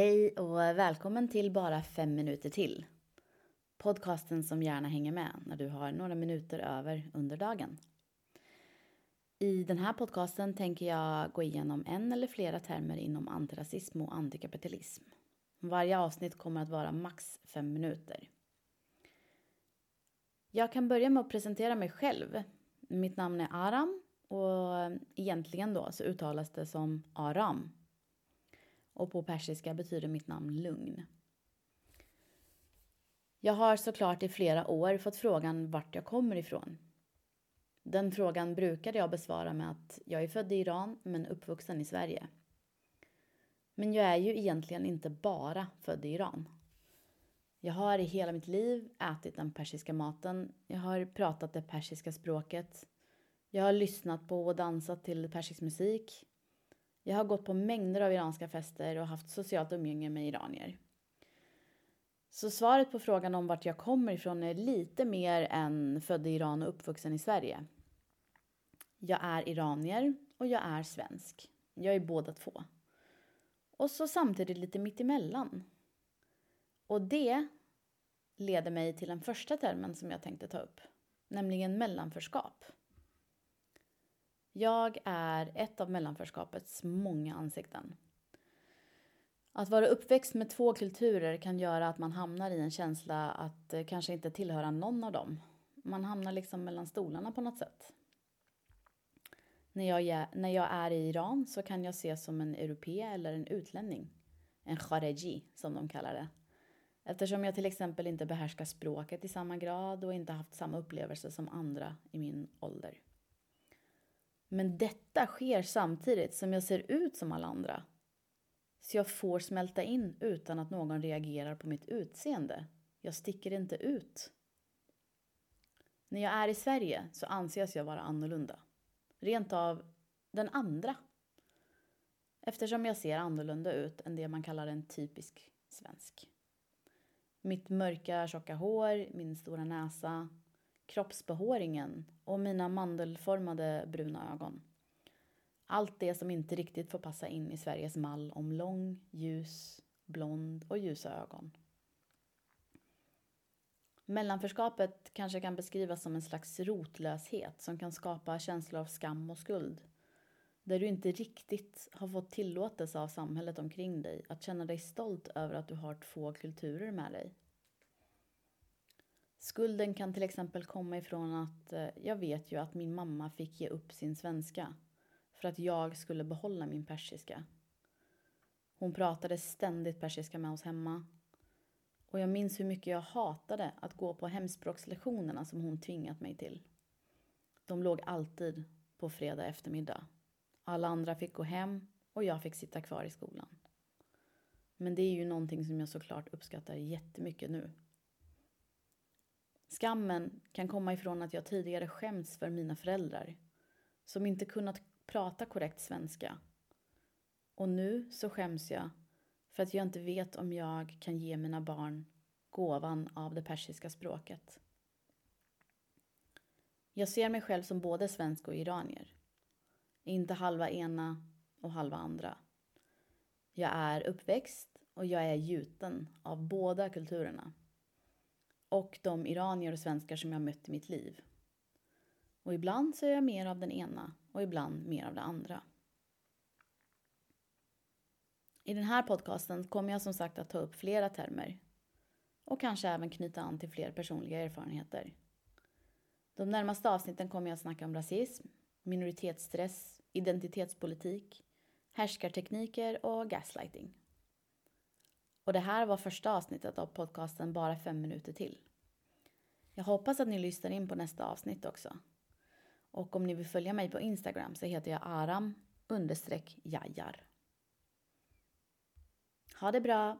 Hej och välkommen till Bara fem minuter till. Podcasten som gärna hänger med när du har några minuter över under dagen. I den här podcasten tänker jag gå igenom en eller flera termer inom antirasism och antikapitalism. Varje avsnitt kommer att vara max fem minuter. Jag kan börja med att presentera mig själv. Mitt namn är Aram och egentligen då så uttalas det som Aram och på persiska betyder mitt namn lugn. Jag har såklart i flera år fått frågan vart jag kommer ifrån. Den frågan brukade jag besvara med att jag är född i Iran men uppvuxen i Sverige. Men jag är ju egentligen inte bara född i Iran. Jag har i hela mitt liv ätit den persiska maten, jag har pratat det persiska språket, jag har lyssnat på och dansat till persisk musik, jag har gått på mängder av iranska fester och haft socialt umgänge med iranier. Så svaret på frågan om vart jag kommer ifrån är lite mer än född i Iran och uppvuxen i Sverige. Jag är iranier och jag är svensk. Jag är båda två. Och så samtidigt lite mittemellan. Och det leder mig till den första termen som jag tänkte ta upp, nämligen mellanförskap. Jag är ett av mellanförskapets många ansikten. Att vara uppväxt med två kulturer kan göra att man hamnar i en känsla att eh, kanske inte tillhöra någon av dem. Man hamnar liksom mellan stolarna på något sätt. När jag, när jag är i Iran så kan jag ses som en europé eller en utlänning. En khareji, som de kallar det. Eftersom jag till exempel inte behärskar språket i samma grad och inte haft samma upplevelse som andra i min ålder. Men detta sker samtidigt som jag ser ut som alla andra. Så jag får smälta in utan att någon reagerar på mitt utseende. Jag sticker inte ut. När jag är i Sverige så anses jag vara annorlunda. Rent av den andra. Eftersom jag ser annorlunda ut än det man kallar en typisk svensk. Mitt mörka, tjocka hår, min stora näsa, kroppsbehåringen och mina mandelformade bruna ögon. Allt det som inte riktigt får passa in i Sveriges mall om lång, ljus, blond och ljusa ögon. Mellanförskapet kanske kan beskrivas som en slags rotlöshet som kan skapa känslor av skam och skuld. Där du inte riktigt har fått tillåtelse av samhället omkring dig att känna dig stolt över att du har två kulturer med dig. Skulden kan till exempel komma ifrån att eh, jag vet ju att min mamma fick ge upp sin svenska för att jag skulle behålla min persiska. Hon pratade ständigt persiska med oss hemma och jag minns hur mycket jag hatade att gå på hemspråkslektionerna som hon tvingat mig till. De låg alltid på fredag eftermiddag. Alla andra fick gå hem och jag fick sitta kvar i skolan. Men det är ju någonting som jag såklart uppskattar jättemycket nu. Skammen kan komma ifrån att jag tidigare skämts för mina föräldrar som inte kunnat prata korrekt svenska. Och nu så skäms jag för att jag inte vet om jag kan ge mina barn gåvan av det persiska språket. Jag ser mig själv som både svensk och iranier. Inte halva ena och halva andra. Jag är uppväxt och jag är gjuten av båda kulturerna och de iranier och svenskar som jag mött i mitt liv. Och ibland så är jag mer av den ena och ibland mer av det andra. I den här podcasten kommer jag som sagt att ta upp flera termer och kanske även knyta an till fler personliga erfarenheter. De närmaste avsnitten kommer jag att snacka om rasism, minoritetsstress, identitetspolitik, härskartekniker och gaslighting. Och det här var första avsnittet av podcasten Bara fem minuter till. Jag hoppas att ni lyssnar in på nästa avsnitt också. Och om ni vill följa mig på Instagram så heter jag aram understreck jajar. Ha det bra!